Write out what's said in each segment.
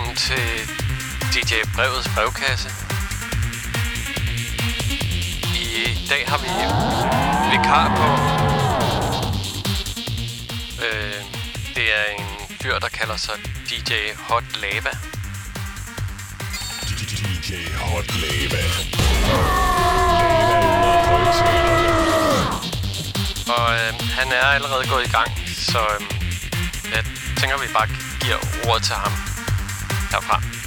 Velkommen til DJ Brevets brevkasse. I dag har vi vikar på. Øh, det er en fyr, der kalder sig DJ Hot Lava. DJ Hot Lava. Og øh, han er allerede gået i gang, så øh, jeg tænker, vi bare giver ordet til ham herfra. DJ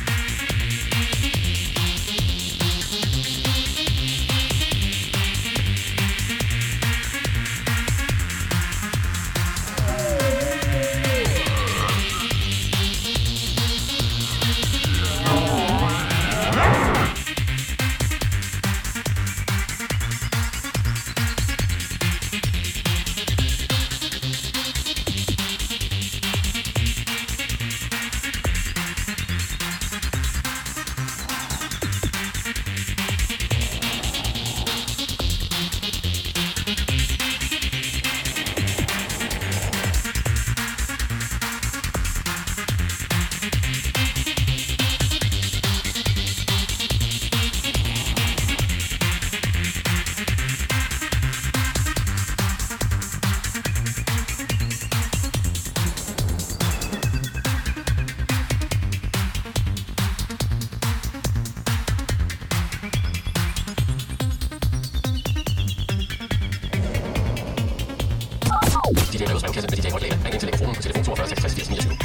DJ Hot Lava. Ring ind til telefonen på telefon 42 66 80 29.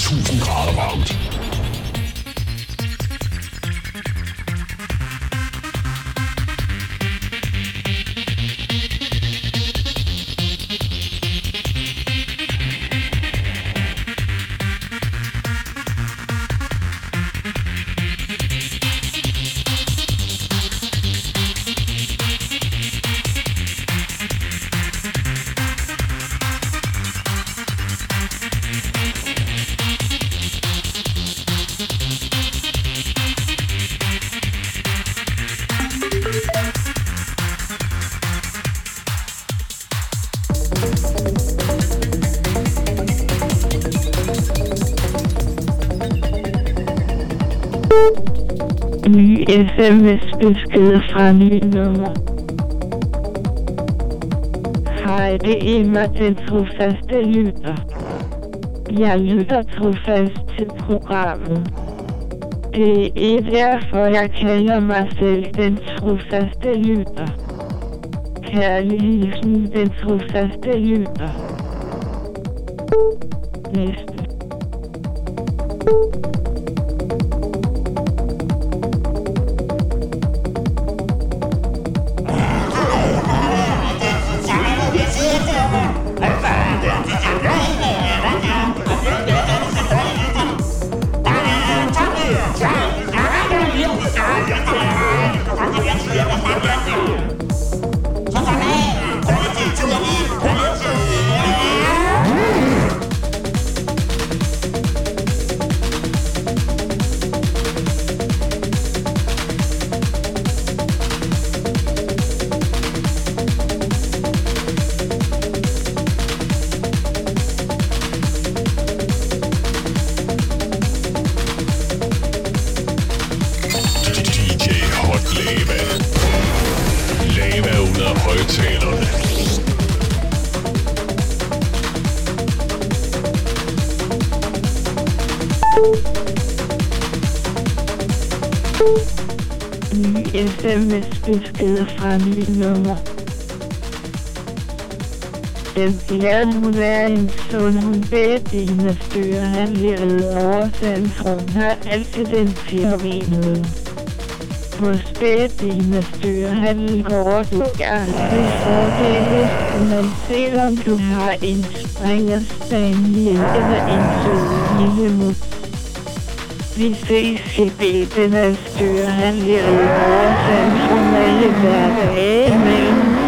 Tusind grader varmt. Sms-besked fra ny nummer. Hej, det er Emma, den trofaste lytter. Jeg lytter trofast til programmet. Det er derfor, jeg kalder mig selv den trofaste lytter. Kærlig hilsen, den trofaste lytter. Sms-beskeder fra ny nummer. Den fjerde hun er en sund, hun beder dine styrer, han levede oversendt, hun har altid den firmenede. På spædine styrer, han går, du aldrig får det næste, men selvom du har en springerspaniel eller en sød lille mus, vi ses i bilden sturen die over van zonder een Eén,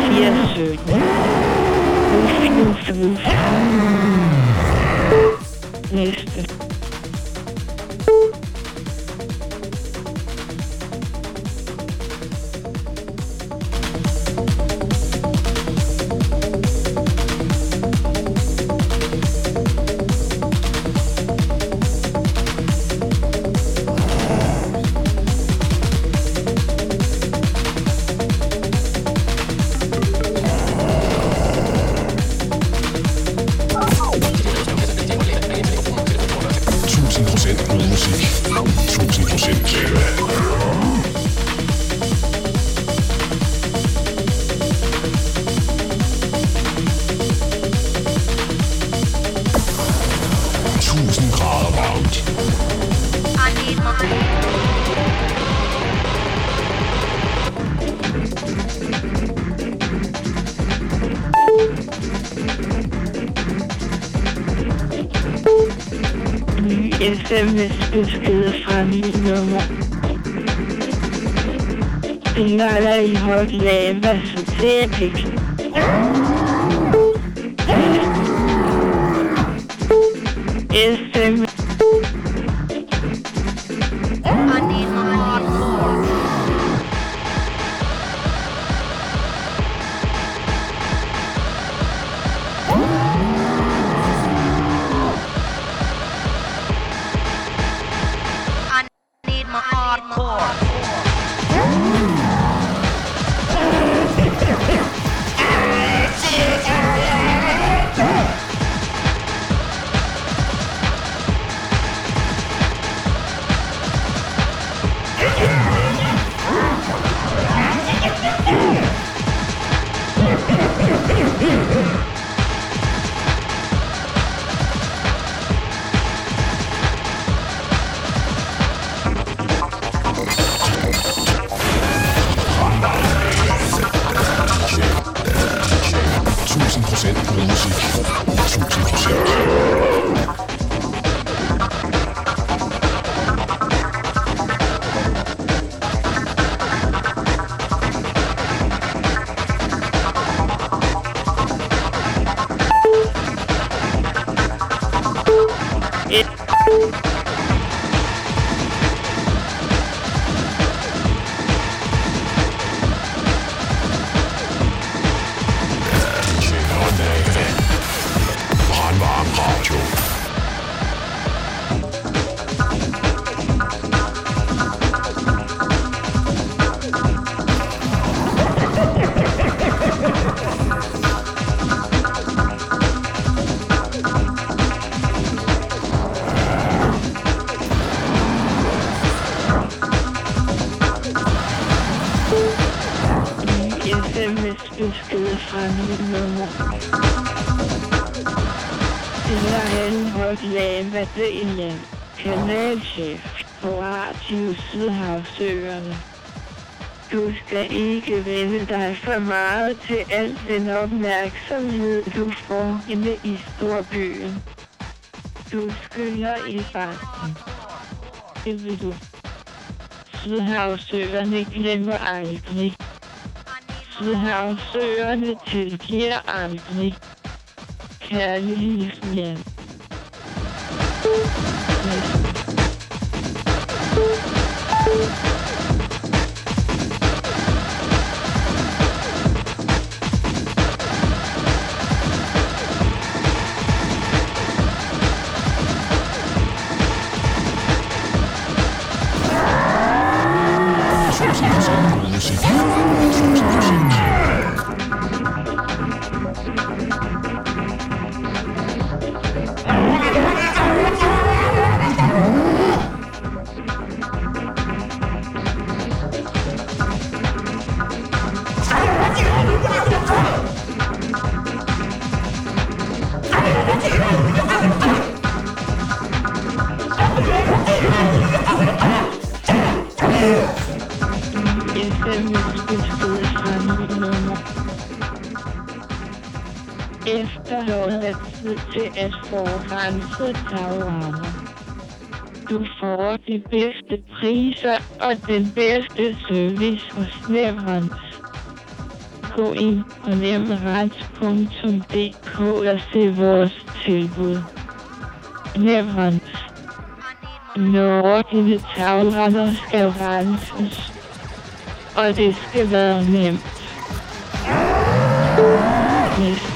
vier, zeven. Oef, oef, oef. Sms-beskeder fra mit nummer. Det er der i højt lava, så det er vigtigt. SMS henholdt det er en øh, kanalchef på Radio Sydhavsøerne. Du skal ikke vende dig for meget til al den opmærksomhed, du får inde i storbyen. Du skynder i farten. Det vil du. Sydhavsøerne glemmer aldrig. Sydhavsøerne tilgiver aldrig. Kærlig Thank you. Få renset. Du får de bedste priser og den bedste service hos Leverance. Gå ind på leverance.dk og se vores tilbud. Leverance. Når dine tagrammer skal renses, og det skal være nemt. Næste.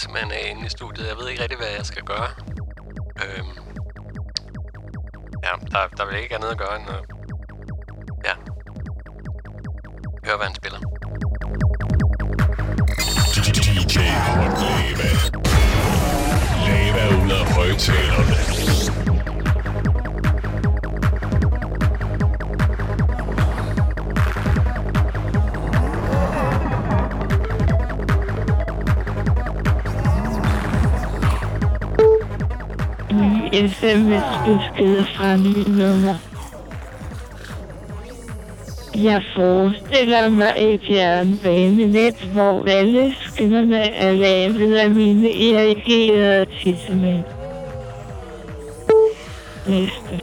Fyrer simpelthen inde i studiet. Jeg ved ikke rigtig, hvad jeg skal gøre. Øhm. Ja, der, der vil ikke andet at gøre end at... SMS-beskeder fra ny nummer. Jeg forestiller mig et jernbanenet, hvor alle skinnerne er lavet af mine erigerede tissemænd. Næste.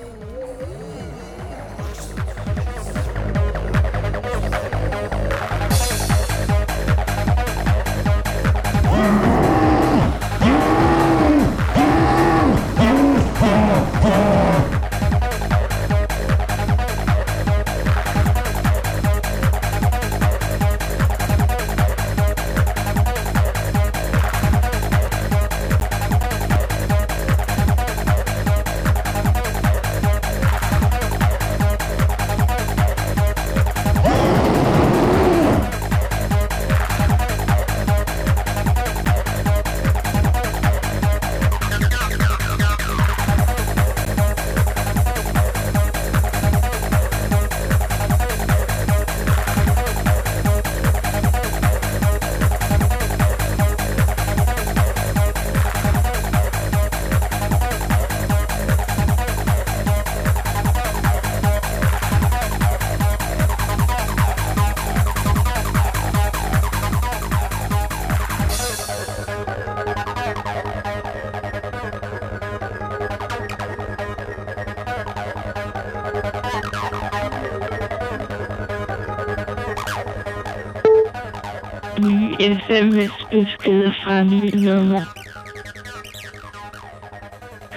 Sms-besked fra ny nummer.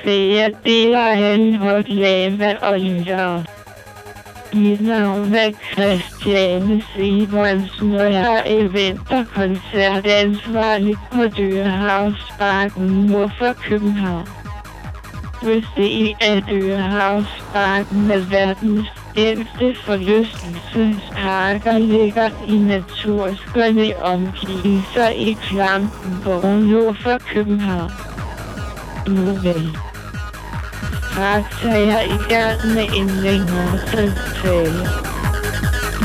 Flere deler af hot lava og lyttere. Mit navn er Christiane Simonsen, og jeg er event- og koncertansvarlig på Dyrehavsparken nord for København. Hvis det er Dyrehavsparken er verdens ældste forlystelsesparker ligger i naturskønne omgivelser i Klampenborg nord for København. Nu vel. Straks er jeg i gang med en længere samtale.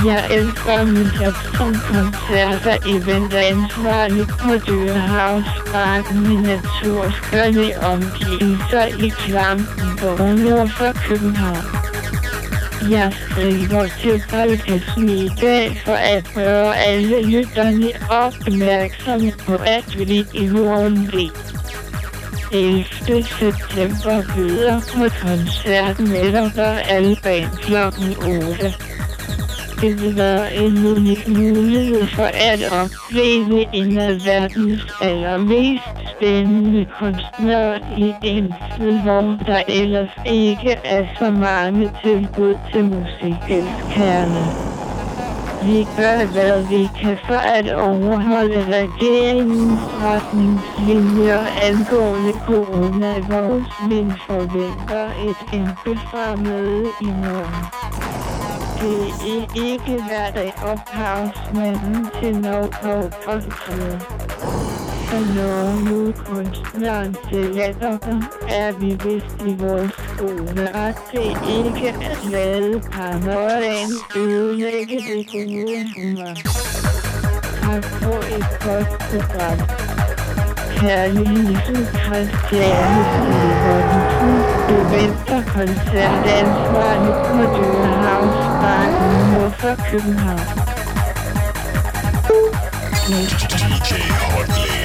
Jeg elsker min koncerter i koncert- på Dyrehavsparken med naturskønne omgivelser i Klampenborg nord for København. Jeg skriver til podcasten i dag for at gøre alle lytterne opmærksomme på, at vi i morgen ved 11. september byder på koncert med Dr. Alban kl. 8. Det vil være en unik mulighed for at opleve en af verdens allermest spændende kunstnere i en tid, hvor der ellers ikke er så mange tilbud til musikelskerne. Vi gør, hvad vi kan for at overholde regeringens retningslinjer angående corona, coronavirus, men forventer et indbefarmøde i morgen. Det er ikke hver dag ophavsmanden til noget kontrol. Så når nu kunstneren tillader dem, er vi vist i vores skole ret til ikke at lade paranoiaen ødelægge det gode humør. Tak for et godt program. Kærlig Kærligheden Christiane Simonsen. Du venter koncertansvarlig på Dyrehavsbakken nord for København. DJ Hot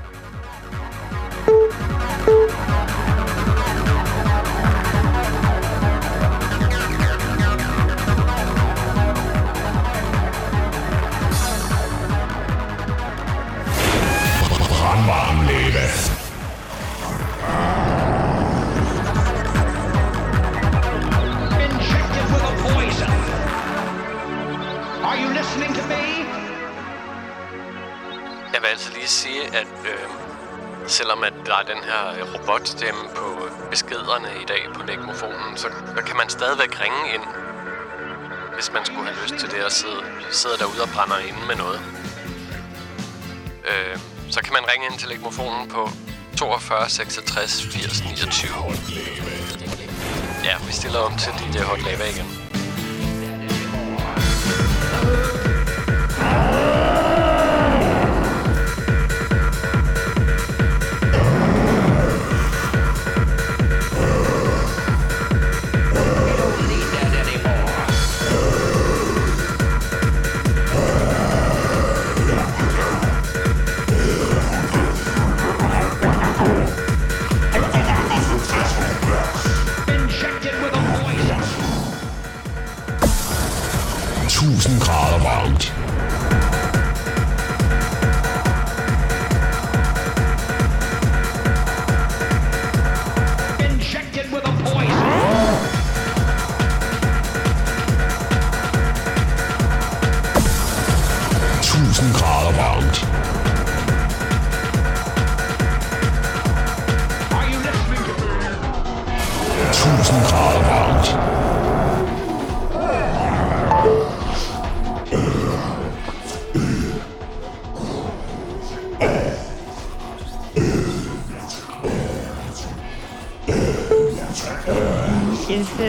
Jeg vil altså lige sige, at øh, selvom at der er den her robotstemme på beskederne i dag på nekrofonen, så, så kan man stadigvæk ringe ind, hvis man skulle have lyst til det og sidde, sidde derude og brænder inde med noget. Øh, så kan man ringe ind til legmofonen på 42 66 80 29. Ja, vi stiller om til DJ Hot Lava igen.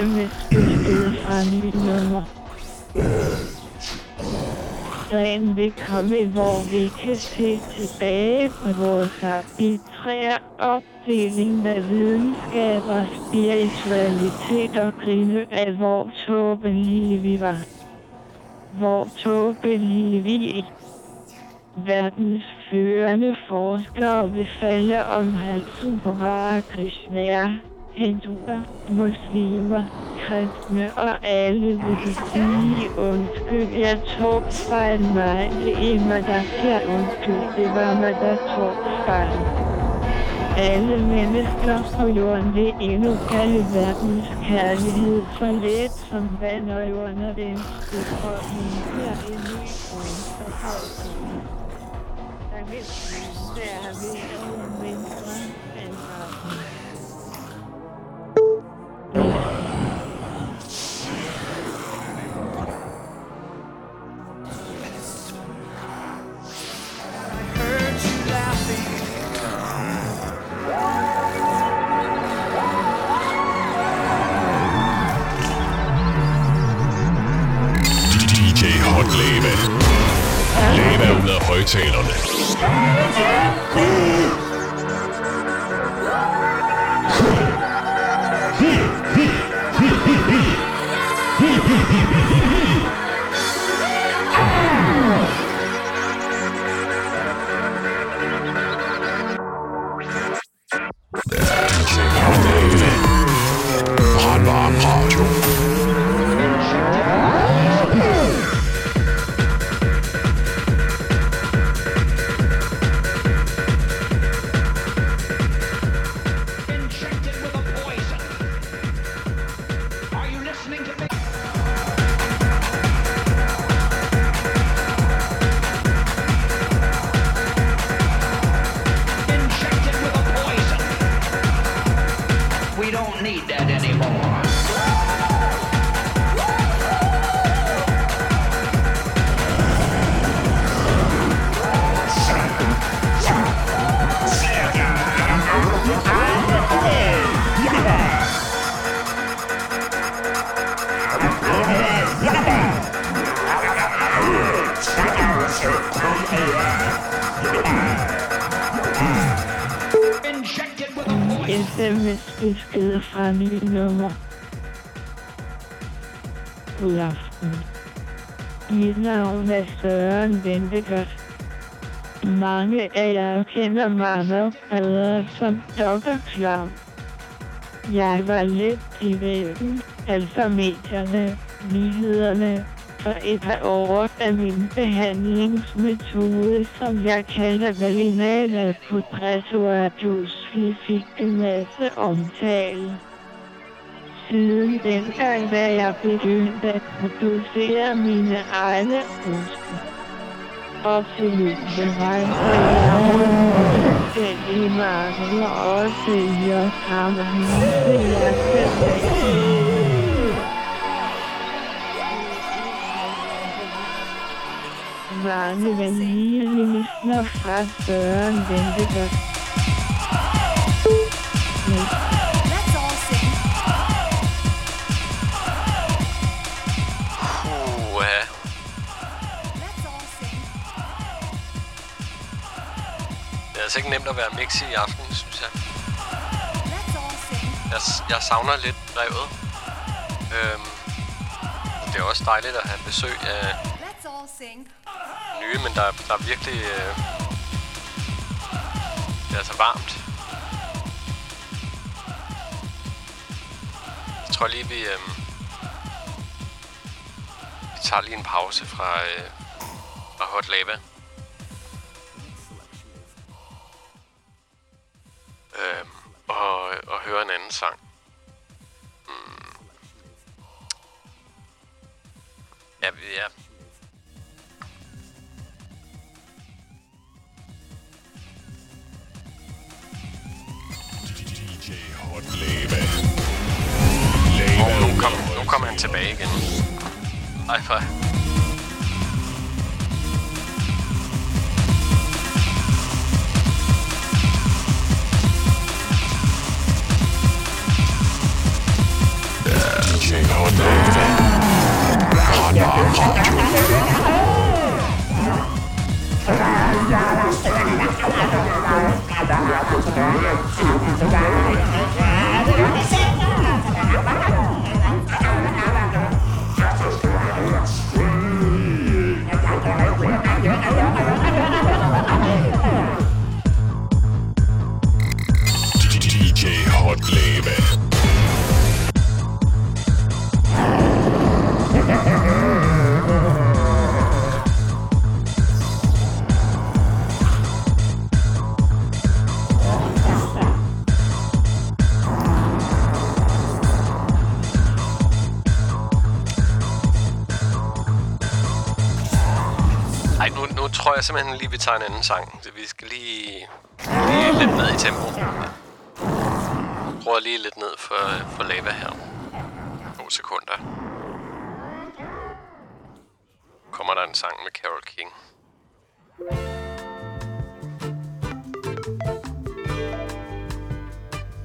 SMS besked fra mit nummer. Dagen vil komme, hvor vi kan se tilbage på vores arbitrære opdeling med videnskab og spiritualitet og grine af, hvor tåbelige vi var. Hvor tåbelige vi Verdens førende forskere vil falde om halsen på Hare Krishna, hinduer, muslimer, kristne og alle vil sige undskyld, jeg tog fejl mig, det er mig, der siger undskyld, det var mig, der tog fejl. Alle mennesker på jorden vil endnu kalde verdens kærlighed for let som vand og jorden og den udfordring her i ny for højt. Der vil være ved mindre end Noah. Sms-besked fra ny nummer. God aften. Mit navn er Søren Ventegård. Mange af jer kender mig nok bedre som Dr. Klam. Jeg var lidt i væggen, altså medierne, nyhederne, for et par år af min behandlingsmetode, som jeg kalder vaginal putrasuatus, fik en masse omtale. Siden dengang, da jeg begyndte at producere mine egne huske. Og til min rejser jeg rundt på forskellige markeder og sælger kammerhuse, jeg selv mange vaniljelisner fra Søren Ventegård. Let's all sing. Ja. Let's all sing. Det er altså ikke nemt at være mix i aften, synes jeg. Jeg, jeg savner lidt brevet. Øhm, det er også dejligt at have besøg af nye, men der, der er virkelig... Øh, det er altså varmt. Tror lige, vi... Øh, vi tager lige en pause fra, øh, fra Hot Lava. Øh, og, og høre en anden sang. Mm. Ja, ja, DJ Hot Lava. Og nu kom, nu kom han tilbage igen. Ej, for... DJ Hot Lava. DJ simpelthen lige, vi tager en anden sang. Så vi skal lige, lige lidt ned i tempo. Jeg lige lidt ned for, for lava her. Nogle sekunder. Kommer der en sang med Carol King.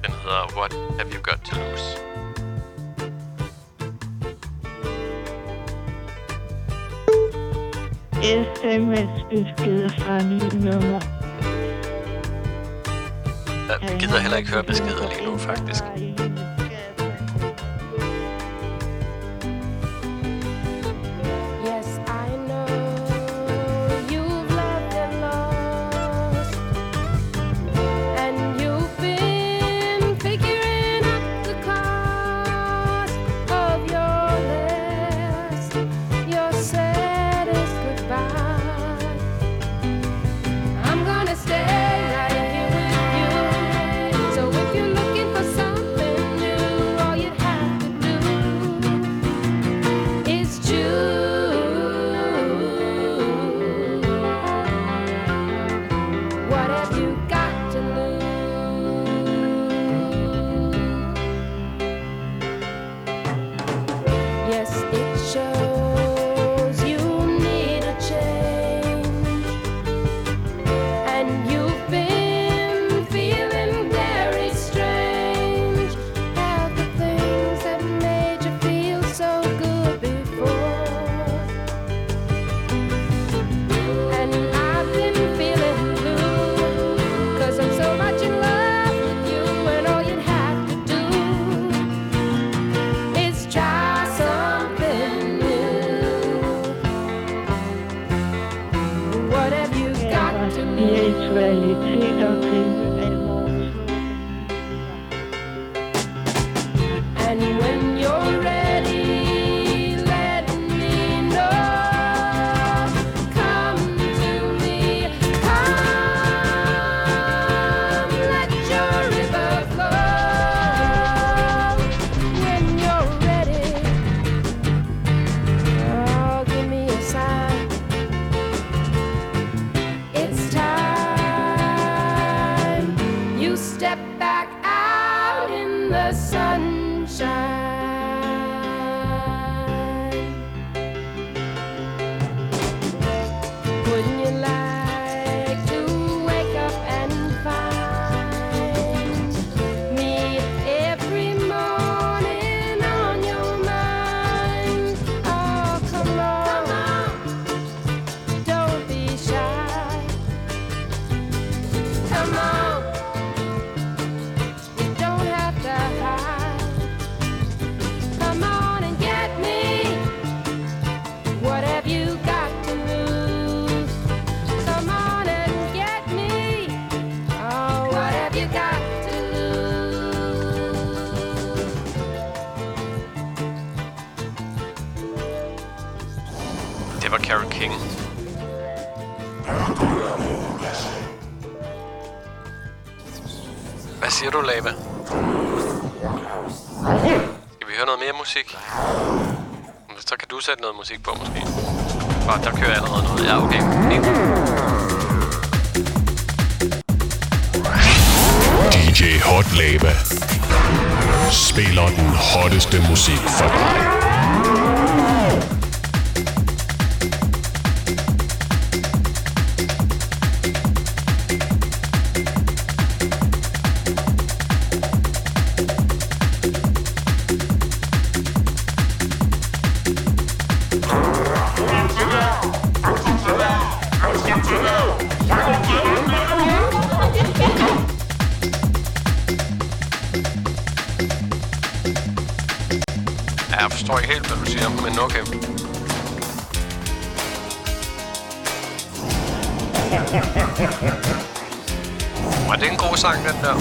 Den hedder What Have You Got To Lose? SMS-besked fra nyt nummer. Jeg gider heller ikke høre beskeder lige nu, faktisk. sætte noget musik på, måske. Godt, der kører allerede noget. Ja, okay. DJ Hot Lava spiller den hotteste musik for dig. film, men okay. Var det en god sang, den der?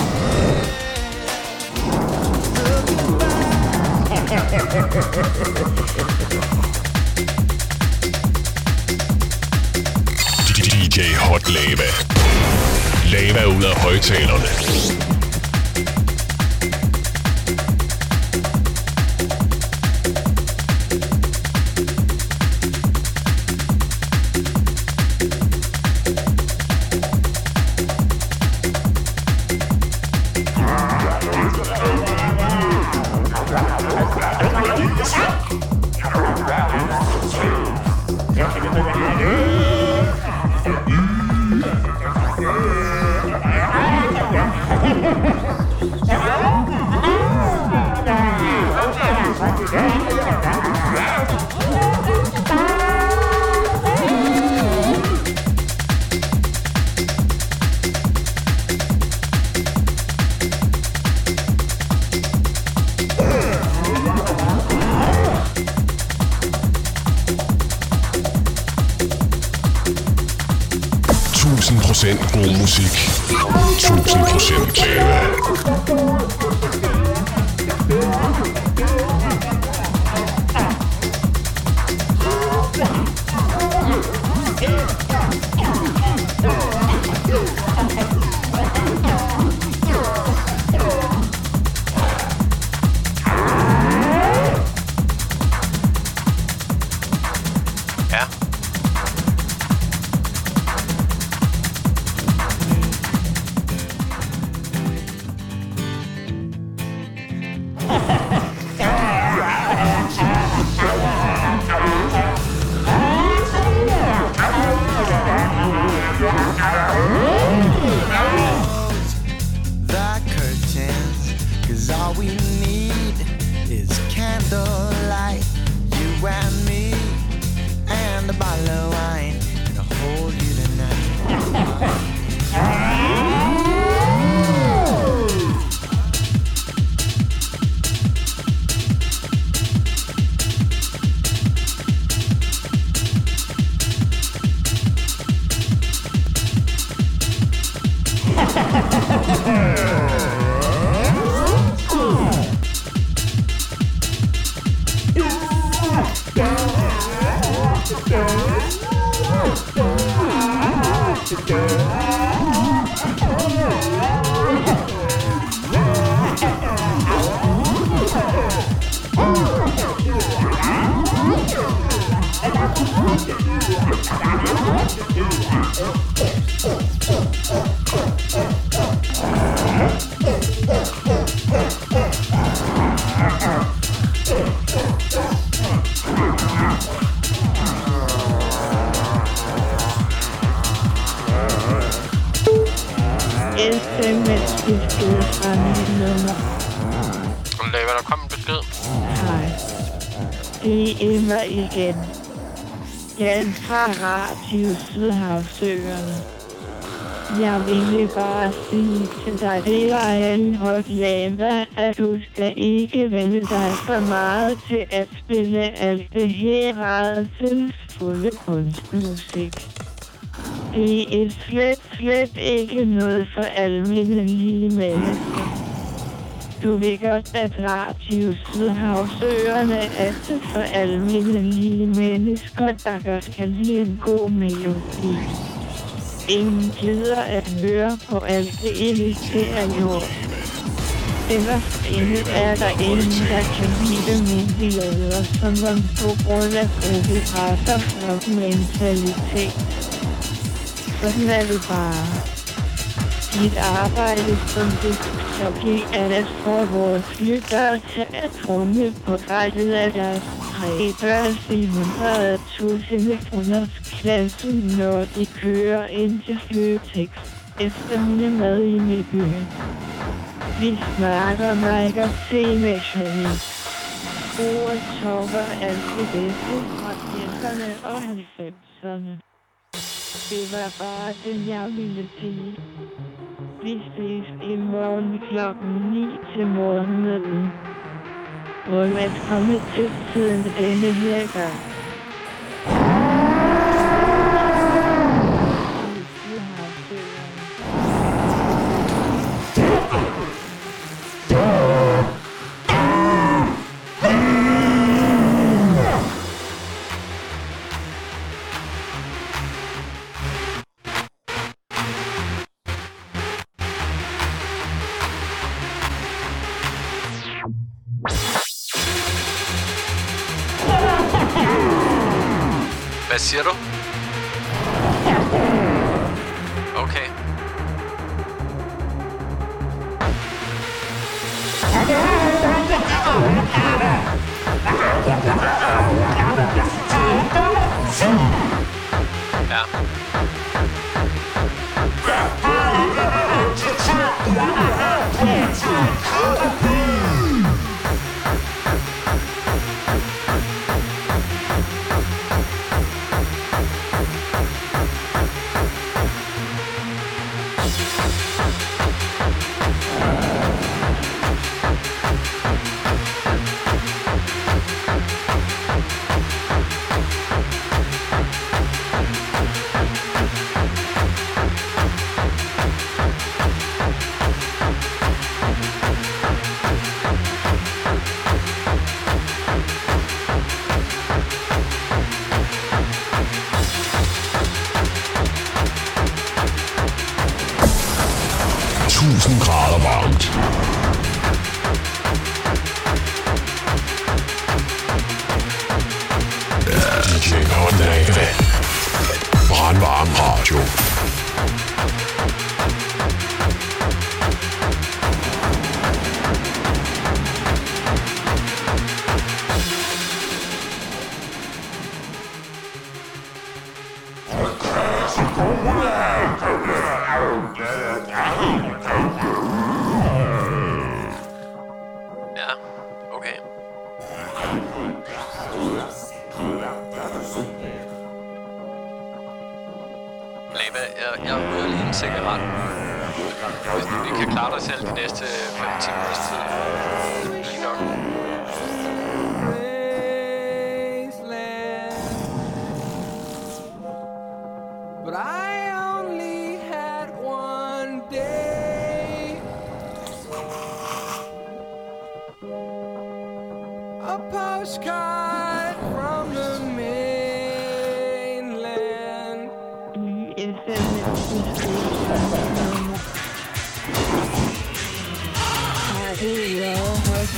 DJ Hot Lava. Lava ud af højtalerne. Igen. Jan fra Radio Sydhavsøerne. Jeg ville bare sige til dig, det var en hot lava, at du skal ikke vende dig for meget til at spille alt det her rædselsfulde kunstmusik. Det er slet, slet ikke noget for almindelige mennesker. Du ved godt, at Radio Sydhavsøerne er til for almindelige mennesker, der godt kan lide en god melodi. Ingen gider at høre på alt det irriterende jord. Ellers inde er der ingen, der kan lide myndigheder, som om på grund af gruppepresser og mentalitet. Sådan er det bare. Dit arbejde som diskjockey er at få vores lyttere til at trumle på rettet af deres tre børs i 100.000 klassen, når de kører ind til Føtex efter hun er med i Midtbyen. Vi snakker mig og se med Shani. Ordet topper alt det bedste fra 80'erne og 90'erne. Det var bare det, jeg ville sige. Vi ses i morgen klokken 9 til morgenmøden. Prøv at komme til tiden denne her gang.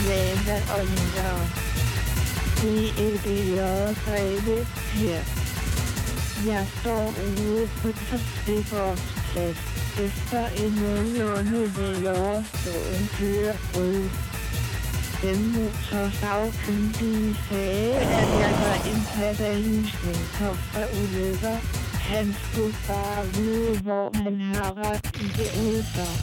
Lava og Lyttere. DEDJ Greve her. Jeg står ude på trafikårsplads efter en nogenlunde veloverstået kørebrud. Den motorsagkyndige sagde, at jeg var en katalysningskop for ulykker. Han skulle bare vide, hvor han har ret i det udfør.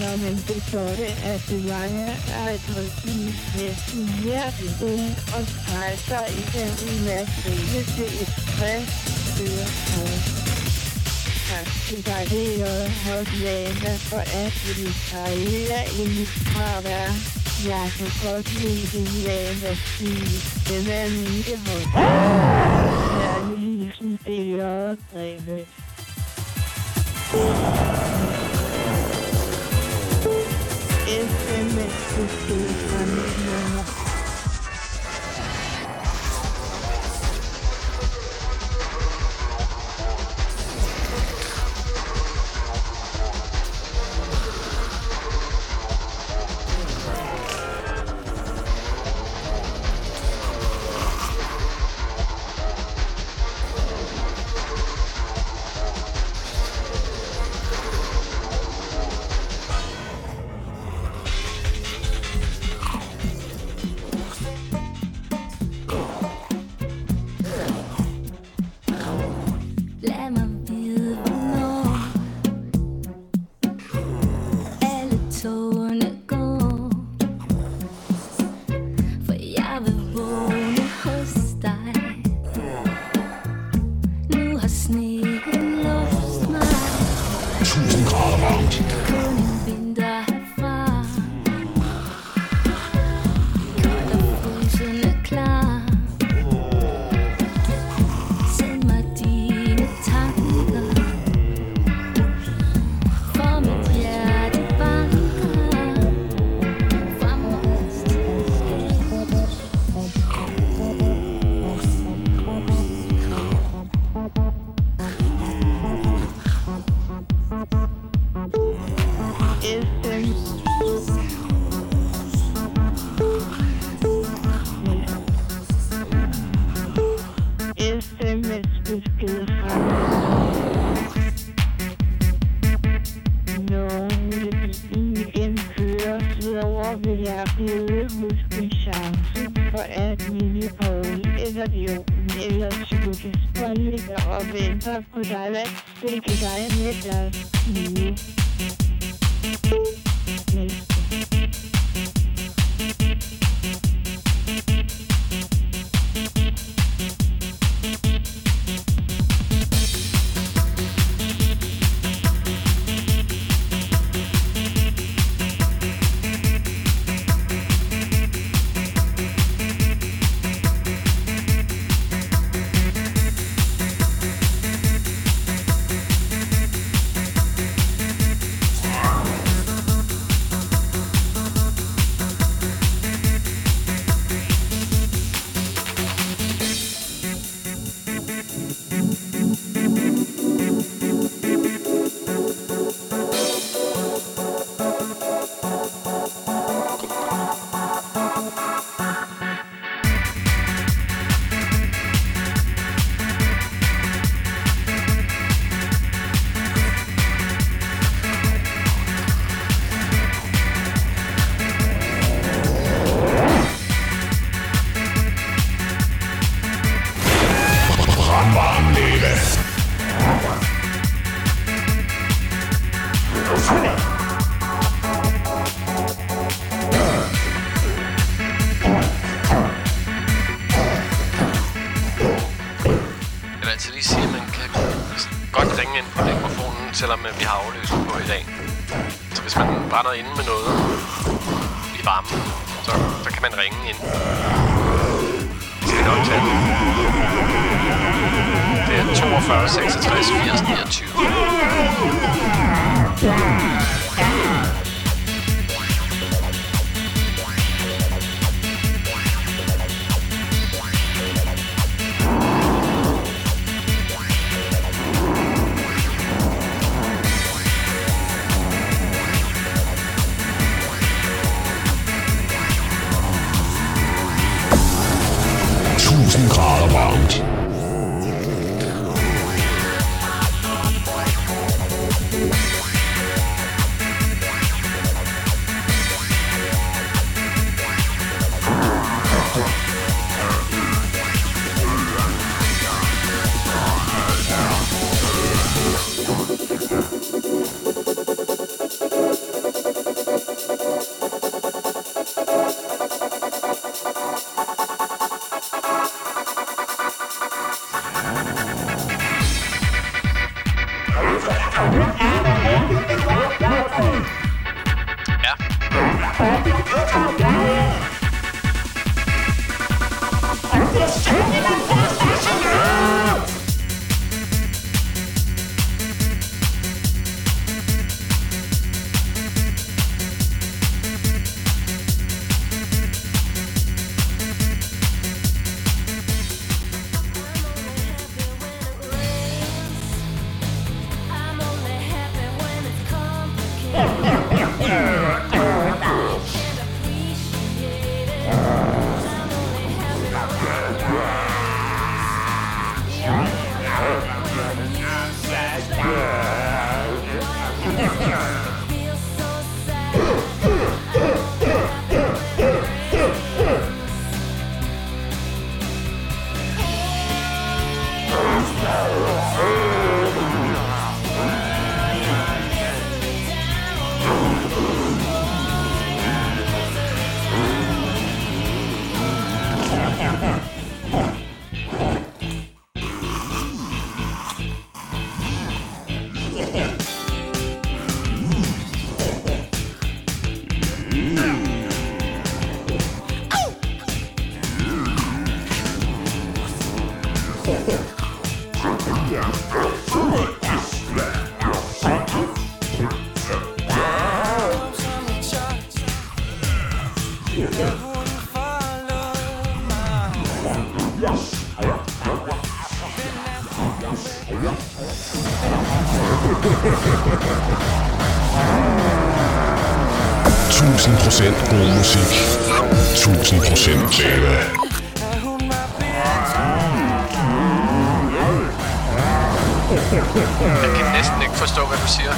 Når man begjorde, at det var jeg, er et rygtelig næsten hjertet ung og strejser i den umaterielle til et stresskøretøj. Tak til dig, det er hos for at du karriere i mit fravær. Jeg kan godt lide din Lana stil. Den er lige hos. Kærlig hilsen, det er SMS besked fra musik. Tusind procent lava. Jeg kan næsten ikke forstå, hvad du siger.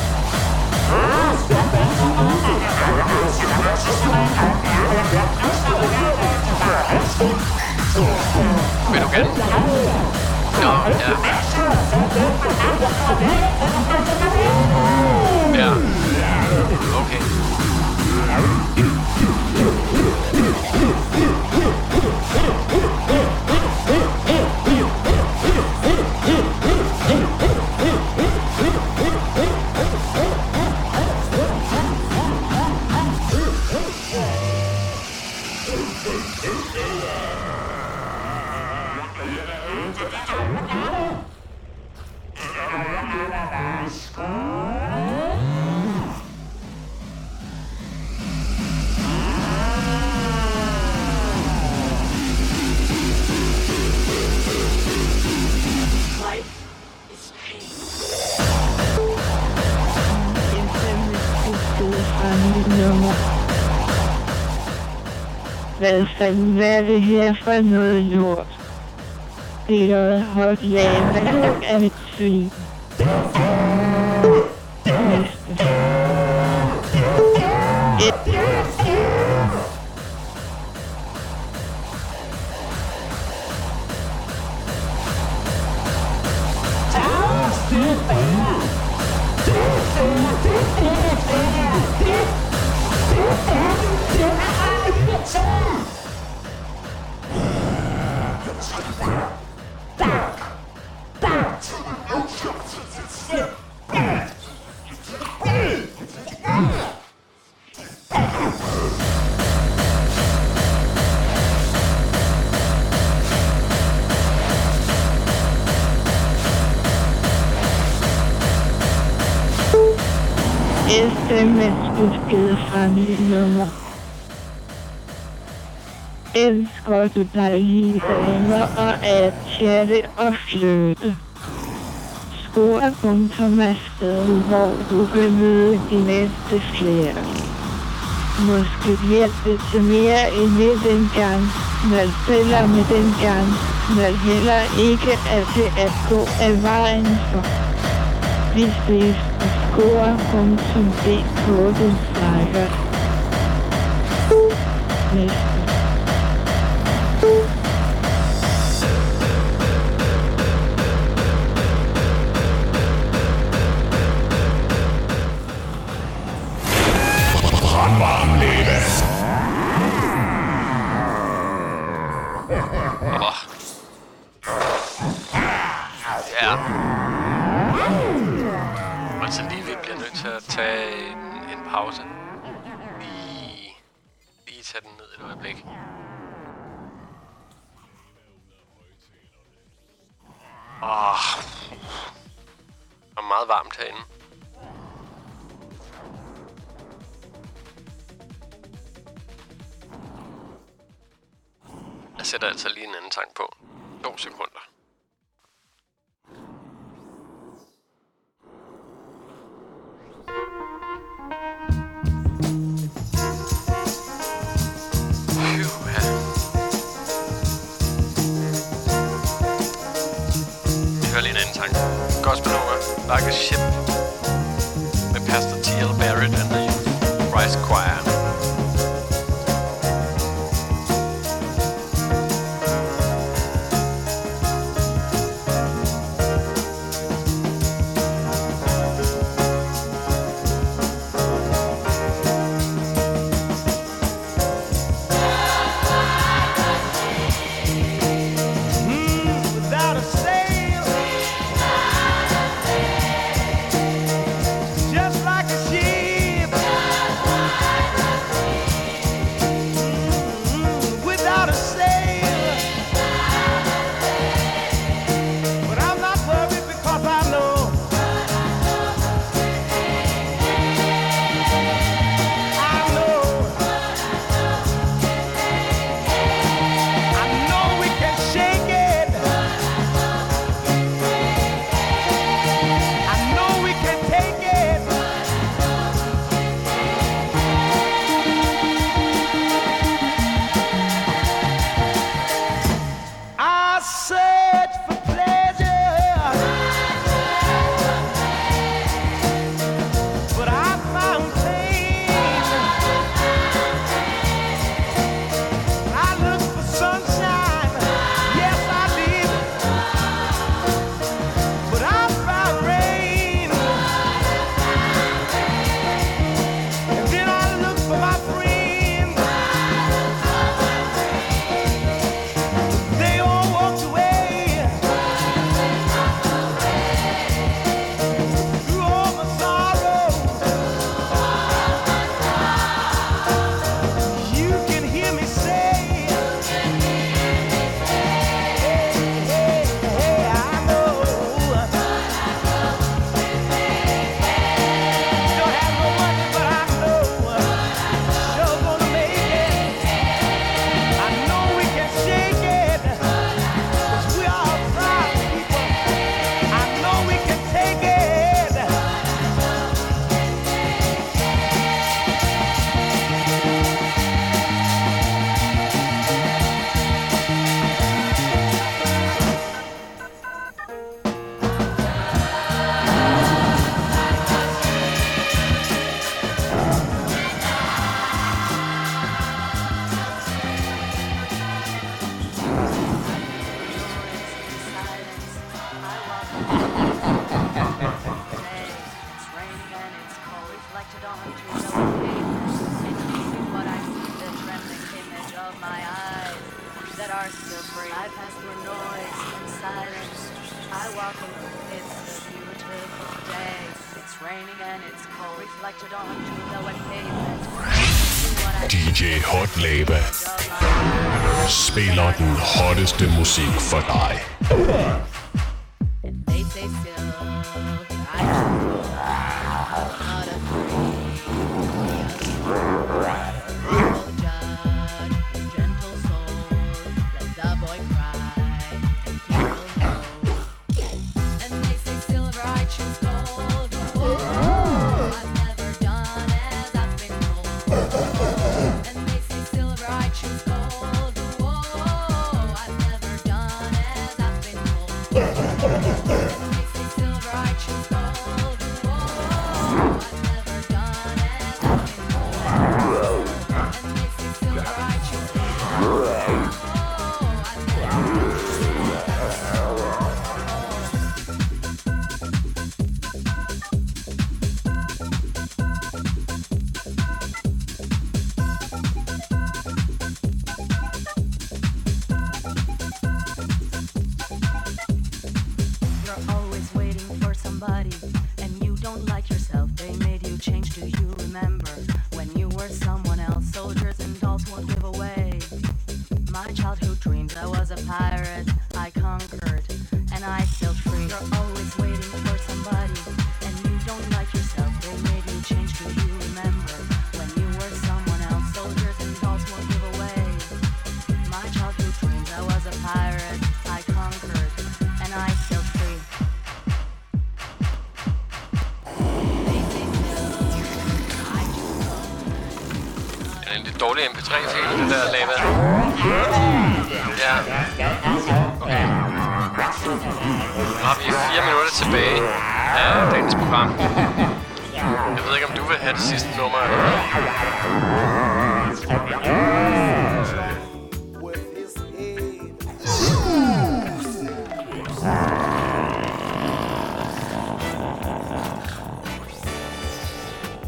Vil du gerne? Nå, ja. Ja. Altså, Hvad er det her for noget lort? Det er noget hot lava af et svin. Elsker du dejlige damer og at chatte og flytte. Score.com er stedet, hvor du vil møde de næste flere. Måske hjælpe til mere end med den gang, men spiller med den gang, men heller ikke er til at gå af vejen for. Vi ses på score.dk den snakker. Næste. meget varmt herinde. Jeg sætter altså lige en anden tank på. 2 sekunder. like a ship. Have det sidste nummer.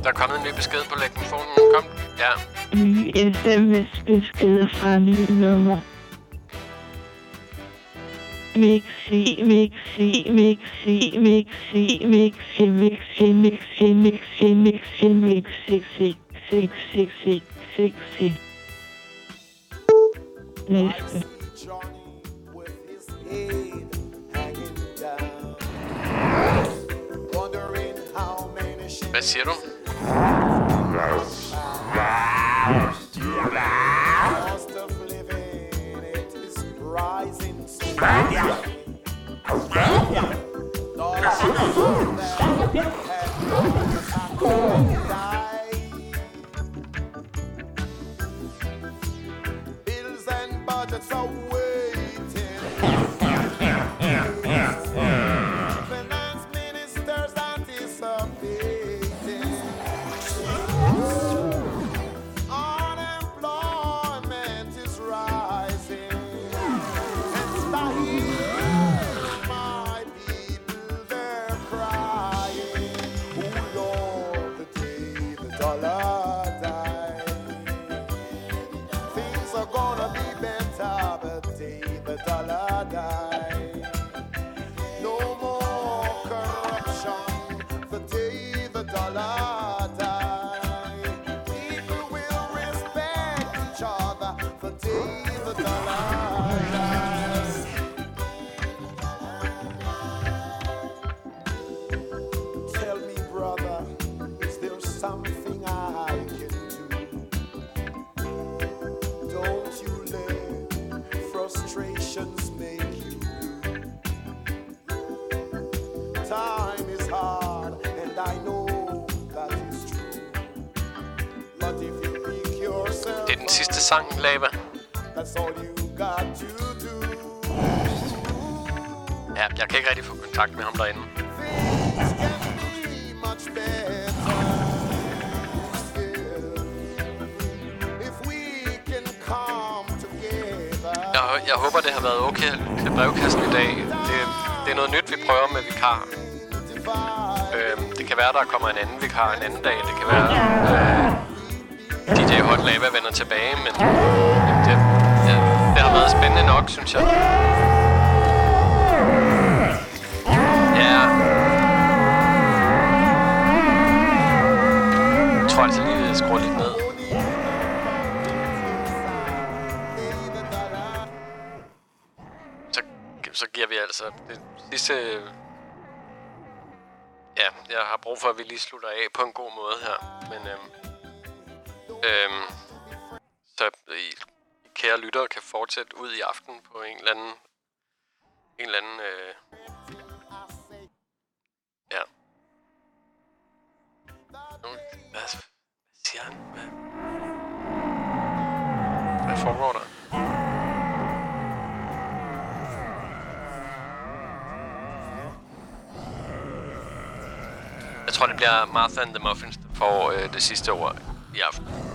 Der er kommet en ny besked på telefonen. Kom. Ja. En sms-besked fra en ny nummer. Vi kan se, vi mixy, Bills and budgets are to do. Ja, jeg kan ikke rigtig få kontakt med ham derinde. Jeg, jeg håber, det har været okay til brevkassen i dag. Det, det er noget nyt, vi prøver med vikar. Øhm, det kan være, der kommer en anden vikar en anden dag. Det kan være, øh, Lava vender tilbage, men det, ja, det har været spændende nok, synes jeg. Ja. Jeg tror altså lige, jeg skruer lidt ned. Så, så giver vi altså det sidste... Ja, jeg har brug for, at vi lige slutter af på en god måde her. Men øhm, øhm, så I, kære lyttere kan fortsætte ud i aften på en eller anden... En eller anden... Øh, ja. Nu, hvad, hvad siger han? Hvad, hvad foregår der? Jeg tror, det bliver Martha and the Muffins, der får øh, det sidste ord i aften.